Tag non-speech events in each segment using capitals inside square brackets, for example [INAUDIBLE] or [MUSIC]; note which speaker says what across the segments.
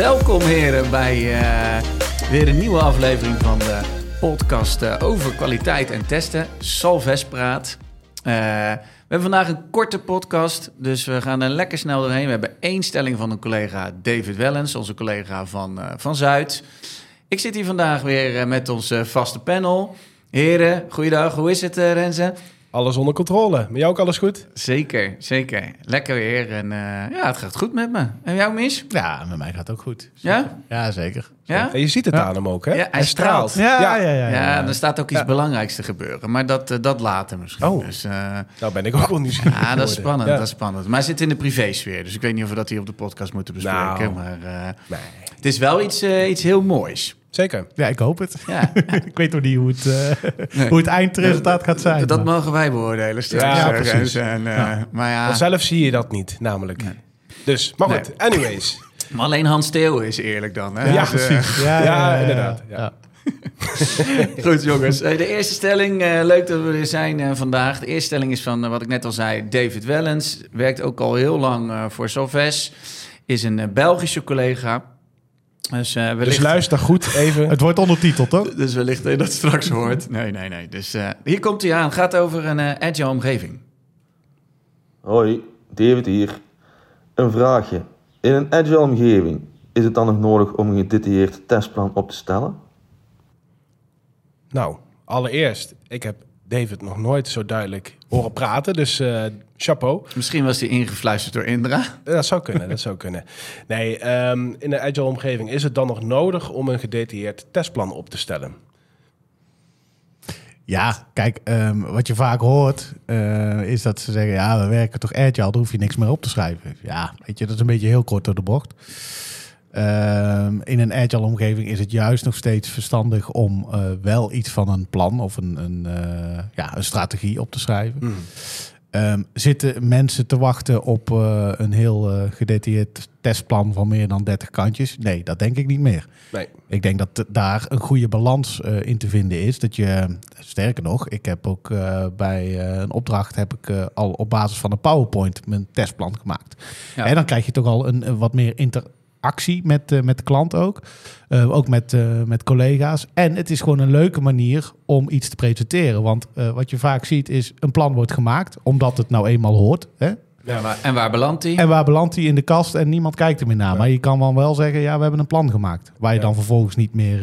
Speaker 1: welkom heren bij uh, weer een nieuwe aflevering van de podcast uh, over kwaliteit en testen. Salves praat. Uh, we hebben vandaag een korte podcast, dus we gaan er lekker snel doorheen. We hebben één stelling van een collega David Wellens, onze collega van, van Zuid. Ik zit hier vandaag weer met ons vaste panel. Heren, goeiedag. Hoe is het, Renze?
Speaker 2: Alles onder controle. Met jou ook alles goed?
Speaker 1: Zeker, zeker. Lekker weer. En uh, ja, het gaat goed met me. En jou, Mis?
Speaker 3: Ja, met mij gaat het ook goed.
Speaker 1: Ja?
Speaker 3: Ja, zeker.
Speaker 1: Ja?
Speaker 2: En je ziet het ja. aan hem ook, hè?
Speaker 1: Ja, hij, straalt.
Speaker 3: Ja, ja, ja. ja,
Speaker 1: ja, er staat ook iets belangrijks te gebeuren. Maar dat, uh, dat later misschien.
Speaker 2: Oh,
Speaker 1: dus,
Speaker 2: uh, nou ben ik ook wel nieuwsgierig
Speaker 1: Ja, dat is spannend, dat is spannend. Maar hij zit in de privésfeer. Dus ik weet niet of we dat hier op de podcast moeten bespreken.
Speaker 2: Nou,
Speaker 1: maar
Speaker 2: nee.
Speaker 1: het is wel iets, iets heel moois.
Speaker 2: Zeker.
Speaker 3: Ja, ik hoop het.
Speaker 1: Ja. [LAUGHS]
Speaker 3: ik weet nog niet hoe het, uh, nee. hoe het eindresultaat gaat zijn.
Speaker 1: Dat maar. mogen wij beoordelen straks.
Speaker 2: Ja, precies.
Speaker 1: En, uh, ja. Maar ja.
Speaker 2: Want zelf zie je dat niet, namelijk. Nee. Dus, maar goed, nee. anyways. [LAUGHS]
Speaker 1: Maar alleen Hans Steeuwen is eerlijk dan, hè?
Speaker 2: Ja,
Speaker 1: dus,
Speaker 2: precies. Uh, ja, ja, inderdaad. Ja. [LAUGHS]
Speaker 1: Goed, jongens. De eerste stelling, leuk dat we er zijn vandaag. De eerste stelling is van, wat ik net al zei, David Wellens. Werkt ook al heel lang voor Solves. Is een Belgische collega. Dus, uh, wellicht...
Speaker 2: dus luister goed even.
Speaker 3: het wordt ondertiteld, toch? [LAUGHS]
Speaker 1: Dus wellicht dat je dat straks hoort. Nee, nee, nee. Dus uh, hier komt hij aan. Het gaat over een uh, agile omgeving.
Speaker 4: Hoi, David hier. Een vraagje. In een agile omgeving is het dan nog nodig om een gedetailleerd testplan op te stellen?
Speaker 2: Nou, allereerst, ik heb David nog nooit zo duidelijk horen praten. Dus uh, chapeau.
Speaker 1: Misschien was hij ingefluisterd door Indra.
Speaker 2: Dat zou kunnen, dat zou kunnen. Nee, um, in de agile omgeving is het dan nog nodig om een gedetailleerd testplan op te stellen?
Speaker 3: Ja, kijk, um, wat je vaak hoort uh, is dat ze zeggen... ja, we werken toch agile, daar hoef je niks meer op te schrijven. Ja, weet je, dat is een beetje heel kort door de bocht. Um, in een agile omgeving is het juist nog steeds verstandig om uh, wel iets van een plan of een, een, uh, ja, een strategie op te schrijven.
Speaker 2: Mm.
Speaker 3: Um, zitten mensen te wachten op uh, een heel gedetailleerd testplan van meer dan 30 kantjes? Nee, dat denk ik niet meer.
Speaker 2: Nee.
Speaker 3: Ik denk dat daar een goede balans in te vinden is. Dat je, sterker nog, ik heb ook bij een opdracht heb ik al op basis van een PowerPoint mijn testplan gemaakt.
Speaker 1: Ja.
Speaker 3: En dan krijg je toch al een, een wat meer inter actie met, uh, met de klant ook. Uh, ook met, uh, met collega's. En het is gewoon een leuke manier om iets te presenteren. Want wat je vaak ziet is, een plan wordt gemaakt, omdat het nou eenmaal hoort. Hè?
Speaker 1: Ja, maar, en waar belandt hij?
Speaker 3: En waar belandt hij in de kast en niemand kijkt er meer naar. Ja. Maar je kan dan wel zeggen, ja, we hebben een plan gemaakt. Waar je ja. dan vervolgens niet meer,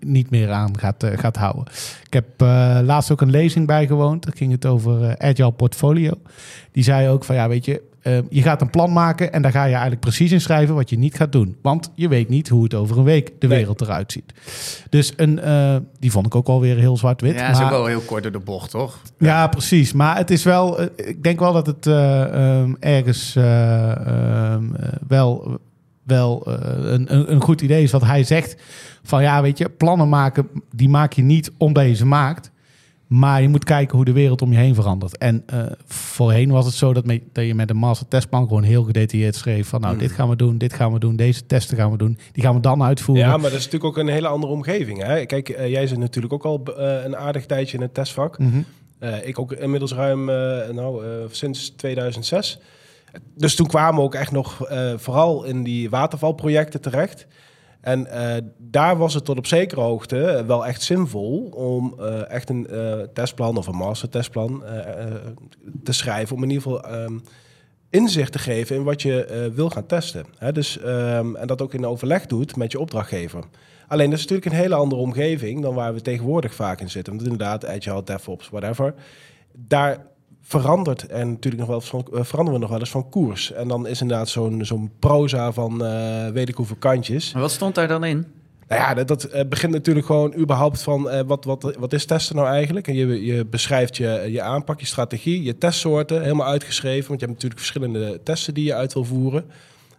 Speaker 3: niet meer aan gaat, gaat houden. Ik heb laatst ook een lezing bijgewoond. Daar ging het over Agile Portfolio. Die zei ook van, ja, weet je, uh, je gaat een plan maken en daar ga je eigenlijk precies in schrijven wat je niet gaat doen. Want je weet niet hoe het over een week de
Speaker 2: Nee.
Speaker 3: wereld eruit ziet. Dus een, uh, die vond ik ook alweer heel zwart-wit.
Speaker 1: Ja, dat is ook
Speaker 3: maar-
Speaker 1: wel heel kort door de bocht, toch?
Speaker 3: ja, precies. Maar het is wel, eh, ik denk wel dat het eh, ehm, ergens eh, ehm, eh, wel, wel eh, een, een, een goed idee is wat hij zegt. Van ja, weet je, plannen maken, die maak je niet omdat je ze maakt. Maar je moet kijken hoe de wereld om je heen verandert. En eh, voorheen was het zo dat, me- dat je met een master testplan gewoon heel gedetailleerd schreef van nou,
Speaker 2: Mm.
Speaker 3: dit gaan we doen, dit gaan we doen, deze testen gaan we doen. Die gaan we dan uitvoeren.
Speaker 2: Ja, maar dat is natuurlijk ook een hele andere omgeving. Hè? Kijk, eh, jij zit natuurlijk ook al eh, een aardig tijdje in het testvak.
Speaker 3: Mhm.
Speaker 2: Ik ook inmiddels ruim, nou, sinds 2006. Dus toen kwamen we ook echt nog vooral in die watervalprojecten terecht. En eh, daar was het tot op zekere hoogte wel echt zinvol om eh, echt een eh, testplan of een mastertestplan eh, eh, te schrijven. Om in ieder geval ehm, inzicht te geven in wat je eh, wil gaan testen. Hè? Dus, ehm, en dat ook in overleg doet met je opdrachtgever. Alleen dat is natuurlijk een hele andere omgeving dan waar we tegenwoordig vaak in zitten. Want inderdaad, Agile, DevOps, whatever. Daar verandert en natuurlijk nog wel van, eh, veranderen we nog wel eens van koers. En dan is inderdaad zo'n zo'n proza van eh, weet ik hoeveel kantjes.
Speaker 1: Maar wat stond daar dan in?
Speaker 2: Nou ja, dat, dat eh, begint natuurlijk gewoon überhaupt van wat, wat, wat is testen nou eigenlijk? En je, je beschrijft je, je aanpak, je strategie, je testsoorten, helemaal uitgeschreven. Want je hebt natuurlijk verschillende testen die je uit wil voeren.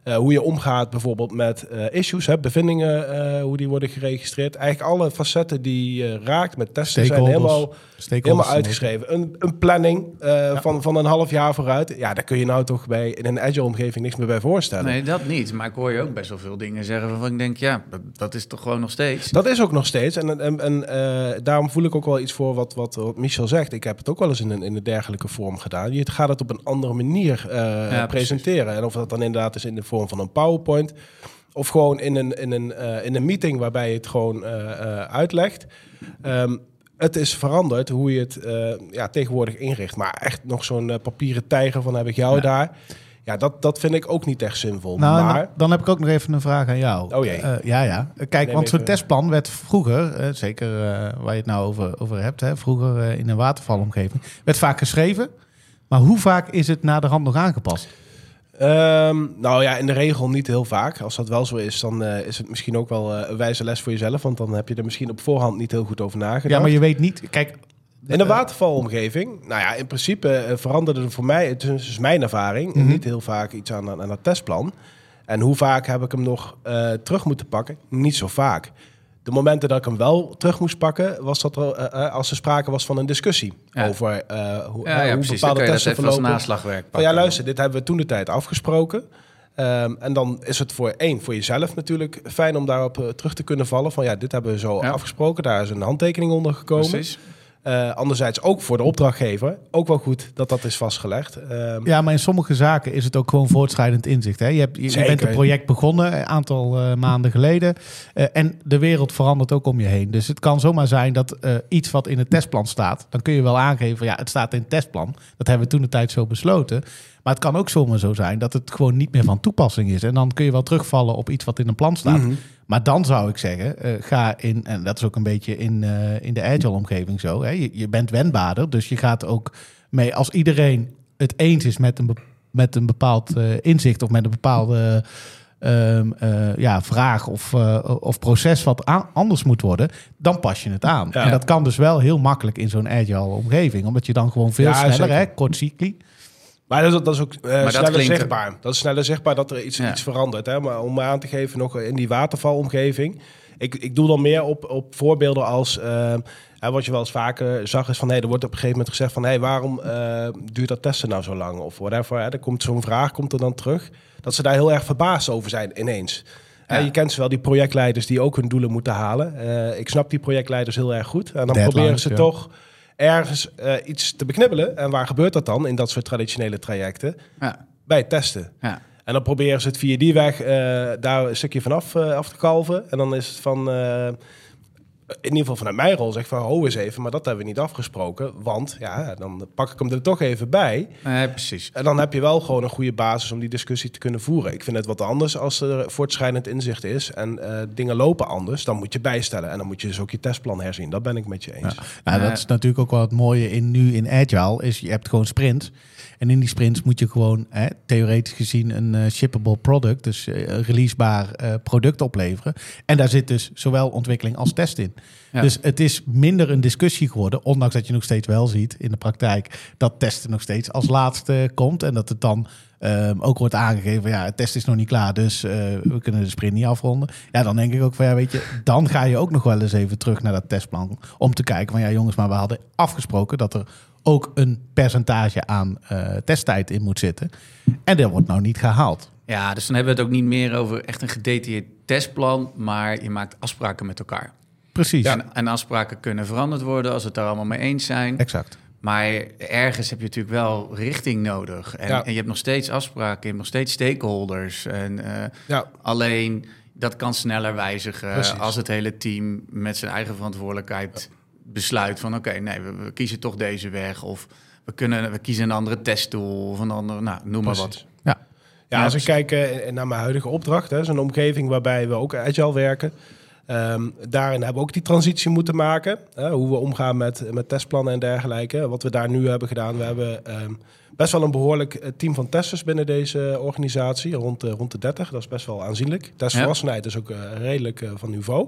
Speaker 2: Eh, hoe je omgaat bijvoorbeeld met eh, issues, hè, bevindingen, eh, hoe die worden geregistreerd. Eigenlijk alle facetten die je raakt met testen zijn helemaal, helemaal uitgeschreven. Een, een planning eh, van, van een half jaar vooruit. Ja, daar kun je nou toch bij in een agile omgeving niks meer bij voorstellen.
Speaker 1: Nee, dat niet. Maar ik hoor je ook best wel veel dingen zeggen waarvan ik denk, ja, dat, is toch gewoon nog steeds.
Speaker 2: Dat is ook nog steeds. En, en, en eh, daarom voel ik ook wel iets voor wat, wat, wat Michel zegt. Ik heb het ook wel eens in een, in een dergelijke vorm gedaan. Je gaat het op een andere manier eh,
Speaker 1: precies.
Speaker 2: presenteren. En of dat dan inderdaad is in de vorm van een PowerPoint. of gewoon in een, in een, eh, in een meeting waarbij je het gewoon eh, eh, uitlegt. Ehm, het is veranderd hoe je het ja, tegenwoordig inricht. Maar echt nog zo'n papieren tijger van heb ik jou
Speaker 1: Ja.
Speaker 2: daar. Ja, dat, dat vind ik ook niet echt zinvol.
Speaker 3: Nou,
Speaker 2: maar
Speaker 3: dan, dan heb ik ook nog even een vraag aan jou.
Speaker 2: Oh jee.
Speaker 3: Ja, ja. Kijk,
Speaker 2: Neem
Speaker 3: want zo'n
Speaker 2: even-
Speaker 3: testplan werd vroeger, zeker waar je het nou over, over hebt, hè, vroeger in een watervalomgeving, werd vaak geschreven. Maar hoe vaak is het na de hand nog aangepast?
Speaker 2: Ehm, nou ja, in de regel niet heel vaak. Als dat wel zo is, dan eh, is het misschien ook wel eh, een wijze les voor jezelf. Want dan heb je er misschien op voorhand niet heel goed over nagedacht.
Speaker 3: Ja, maar je weet niet. Kijk,
Speaker 2: In een watervalomgeving, nou ja, in principe eh, veranderde er voor mij, het is dus mijn ervaring,
Speaker 3: Mhm.
Speaker 2: niet heel vaak iets aan, aan dat testplan. En hoe vaak heb ik hem nog eh, terug moeten pakken? Niet zo vaak. De momenten dat ik hem wel terug moest pakken, was dat er, eh, eh, als er sprake was van een discussie
Speaker 1: Ja.
Speaker 2: over eh, hoe,
Speaker 1: Ja, ja
Speaker 2: hoe bepaalde testen verlopen.
Speaker 1: naslagwerk
Speaker 2: Van
Speaker 1: pakken.
Speaker 2: ja, luister, dit hebben we toen de tijd afgesproken. Ehm, en dan is het voor één, voor jezelf natuurlijk fijn om daarop terug te kunnen vallen. Van ja, dit hebben we zo afgesproken. Daar is een handtekening onder gekomen.
Speaker 1: Precies.
Speaker 2: Eh, anderzijds ook voor de opdrachtgever. Ook wel goed dat dat is vastgelegd. Ehm,
Speaker 3: ja, maar in sommige zaken is het ook gewoon voortschrijdend inzicht. Hè? Je, hebt, je, bent een project begonnen een aantal eh, maanden geleden. eh, en de wereld verandert ook om je heen. Dus het kan zomaar zijn dat iets wat in het testplan staat, dan kun je wel aangeven, ja, het staat in het testplan. Dat hebben we toen de tijd zo besloten. Maar het kan ook zomaar zo zijn dat het gewoon niet meer van toepassing is. En dan kun je wel terugvallen op iets wat in een plan staat.
Speaker 2: Mhm.
Speaker 3: Maar dan zou ik zeggen, eh, ga in, en dat is ook een beetje in, eh, in de agile-omgeving zo. Hè? Je, je bent wendbaarder, dus je gaat ook mee als iedereen het eens is met een, met een bepaald eh, inzicht of met een bepaalde ehm, eh, ja, vraag of, of proces wat anders moet worden, dan pas je het aan.
Speaker 2: Ja.
Speaker 3: En dat kan dus wel heel makkelijk in zo'n agile-omgeving, omdat je dan gewoon veel
Speaker 2: Ja,
Speaker 3: sneller,
Speaker 2: zeker.
Speaker 3: hè, kort cycli.
Speaker 2: Maar dat is, dat is ook eh,
Speaker 1: dat
Speaker 2: sneller
Speaker 1: klinkt-
Speaker 2: zichtbaar. Dat is sneller zichtbaar dat er iets,
Speaker 1: Ja.
Speaker 2: iets verandert. Hè? Maar om aan te geven nog in die watervalomgeving. Ik, ik doe dan meer op, op voorbeelden als... eh, hè, wat je wel eens vaker zag is van... Hey, er wordt op een gegeven moment gezegd van... Hey, waarom eh, duurt dat testen nou zo lang? Of whatever. Hè? Er komt zo'n vraag, komt er dan terug. Dat ze daar heel erg verbaasd over zijn ineens.
Speaker 1: Ja.
Speaker 2: je kent ze wel, die projectleiders die ook hun doelen moeten halen. Eh, ik snap die projectleiders heel erg goed. En dan
Speaker 3: Deadlines,
Speaker 2: proberen ze
Speaker 3: ja.
Speaker 2: toch ergens eh, iets te beknibbelen. En waar gebeurt dat dan in dat soort traditionele trajecten?
Speaker 1: Ja.
Speaker 2: bij het testen.
Speaker 1: Ja.
Speaker 2: En dan proberen ze het via die weg eh, daar een stukje vanaf eh af te kalven. En dan is het van, in ieder geval vanuit mijn rol, zeg van, ho eens even, maar dat hebben we niet afgesproken. Want ja, dan pak ik hem er toch even bij.
Speaker 1: Nee, precies.
Speaker 2: En dan heb je wel gewoon een goede basis om die discussie te kunnen voeren. Ik vind het wat anders als er voortschrijdend inzicht is en eh, dingen lopen anders. Dan moet je bijstellen en dan moet je dus ook je testplan herzien. Dat ben ik met je eens.
Speaker 3: Nou,
Speaker 1: Ja.
Speaker 3: dat is natuurlijk ook wel het mooie in nu in Agile. Is je hebt gewoon sprints. En in die sprints moet je gewoon hè, theoretisch gezien een eh, shippable product, dus een releasebaar eh, product opleveren. En daar zit dus zowel ontwikkeling als test in.
Speaker 1: Ja.
Speaker 3: Dus het is minder een discussie geworden, ondanks dat je nog steeds wel ziet in de praktijk dat testen nog steeds als laatste komt. En dat het dan ehm, ook wordt aangegeven, ja, het test is nog niet klaar, dus eh, we kunnen de sprint niet afronden. Ja, dan denk ik ook van, ja, weet je, dan ga je ook nog wel eens even terug naar dat testplan om te kijken van, ja jongens, maar we hadden afgesproken dat er ook een percentage aan eh, testtijd in moet zitten. En dat wordt nou niet gehaald.
Speaker 1: Ja, dus dan hebben we het ook niet meer over echt een gedetailleerd testplan, maar je maakt afspraken met elkaar.
Speaker 3: Precies,
Speaker 1: En, en afspraken kunnen veranderd worden als we het daar allemaal mee eens zijn.
Speaker 3: exact.
Speaker 1: Maar ergens heb je natuurlijk wel richting nodig. En,
Speaker 2: Ja.
Speaker 1: en je hebt nog steeds afspraken, je hebt nog steeds stakeholders. En eh,
Speaker 2: Ja,
Speaker 1: alleen dat kan sneller wijzigen
Speaker 2: Precies.
Speaker 1: als het hele team met zijn eigen verantwoordelijkheid besluit van oké, nee, we, we kiezen toch deze weg. Of we, kunnen, we kiezen een andere testtool of een andere, nou, noem maar wat.
Speaker 3: Ja.
Speaker 2: Ja, als ik kijk eh, naar mijn huidige opdracht, hè, is een omgeving waarbij we ook agile werken. Ehm, daarin hebben we ook die transitie moeten maken. Hoe we omgaan met, met testplannen en dergelijke. Wat we daar nu hebben gedaan, we hebben ehm, best wel een behoorlijk eh, team van testers binnen deze organisatie. Rond de, rond de 30, dat is best wel aanzienlijk. Testvolwassenheid is ook eh, redelijk eh, van niveau.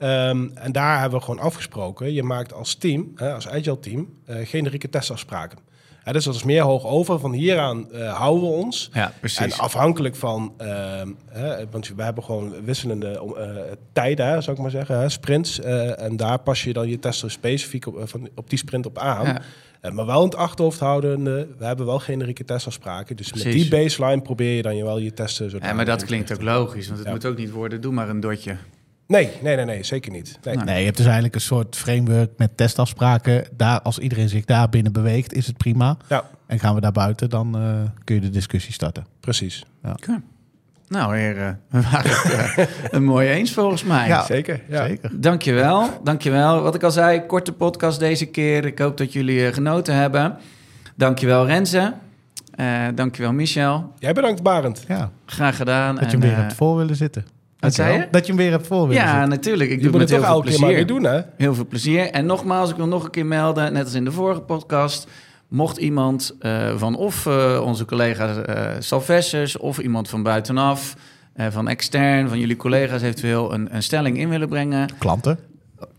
Speaker 2: Ehm, en daar hebben we gewoon afgesproken. Je maakt als team, als agile team, eh, generieke testafspraken. Hè, dus dat is meer hoog over. Van hieraan eh, houden we ons.
Speaker 1: Ja,
Speaker 2: En
Speaker 1: precies.
Speaker 2: afhankelijk van, ehm, hè, want we hebben gewoon wisselende eh, tijden, hè, zou ik maar zeggen, hè, sprints. eh, en daar pas je dan je testen specifiek op, van, op die sprint op aan.
Speaker 1: Ja.
Speaker 2: Maar wel in het achterhoofd houdende, we hebben wel generieke testafspraken. Dus met die baseline probeer je dan je wel je testen zo
Speaker 1: Ja, maar dat klinkt ook logisch, want het
Speaker 2: Ja.
Speaker 1: moet ook niet worden, doe maar een dotje.
Speaker 2: Nee, nee, nee, nee, zeker niet. Nee.
Speaker 1: Nou,
Speaker 3: Nee, je hebt dus eigenlijk een soort framework met testafspraken. Daar, als iedereen zich daar binnen beweegt, is het prima.
Speaker 2: Ja,
Speaker 3: En gaan we daar buiten, dan eh, kun je de discussie starten.
Speaker 2: precies.
Speaker 1: Oké. Nou, heren, we waren het eh, [LAUGHS] een mooi eens volgens mij.
Speaker 3: Ja.
Speaker 2: Zeker. Ja.
Speaker 3: Zeker.
Speaker 1: Dankjewel, dankjewel. Wat ik al zei, korte podcast deze keer. Ik hoop dat jullie eh, genoten hebben. Dankjewel Renze. Eh dankjewel Michel.
Speaker 2: Jij bedankt, Barend.
Speaker 3: Ja,
Speaker 1: Graag gedaan.
Speaker 3: dat je hem weer
Speaker 1: eh,
Speaker 3: hebt voor willen zitten.
Speaker 1: Wat zei
Speaker 3: Dankjewel.
Speaker 1: je?
Speaker 3: Dat je hem weer hebt voor willen
Speaker 1: Ja, natuurlijk. Ik
Speaker 2: Je
Speaker 1: doe
Speaker 2: moet
Speaker 1: het
Speaker 2: toch elke keer maar
Speaker 1: plezier.
Speaker 2: weer doen, hè?
Speaker 1: Heel veel plezier. En nogmaals, ik wil nog een keer melden, net als in de vorige podcast. Mocht iemand eh, van of eh, onze collega's eh Salvessers of iemand van buitenaf, eh, van extern, van jullie collega's eventueel een, een stelling in willen brengen.
Speaker 3: Klanten.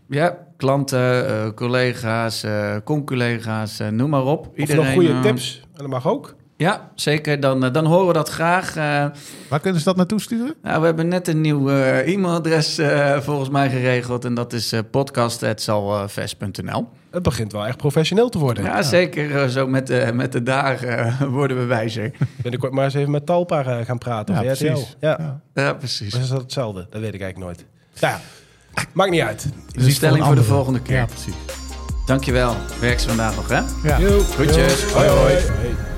Speaker 1: Ja, klanten, eh, collega's, conculega's, noem maar op.
Speaker 2: Of nog goede tips. En dat mag ook.
Speaker 1: Ja, zeker. Dan, eh, dan horen we dat graag. Eh,
Speaker 3: Waar kunnen ze dat naartoe sturen?
Speaker 1: nou, we hebben net een nieuw eh, e-mailadres eh, volgens mij geregeld. En dat is uh, podcast.salvest.nl.
Speaker 2: Het begint wel echt professioneel te worden.
Speaker 1: Ja, zeker. zo met de, met de dagen [LAUGHS] worden we wijzer.
Speaker 2: Binnenkort maar eens even met Talpa gaan praten.
Speaker 3: Ja,
Speaker 2: of
Speaker 3: precies.
Speaker 2: Ja.
Speaker 3: Ja.
Speaker 1: Ja, precies.
Speaker 2: Of is dat hetzelfde? Dat weet ik eigenlijk nooit. Nou ja, maakt niet uit.
Speaker 1: Dus een stelling voor, de volgende keer.
Speaker 3: Ja, precies.
Speaker 1: Dankjewel. Werk ze vandaag nog, hè?
Speaker 3: Ja.
Speaker 2: Yo.
Speaker 1: Groetjes.
Speaker 2: Hoi, hoi. hoi.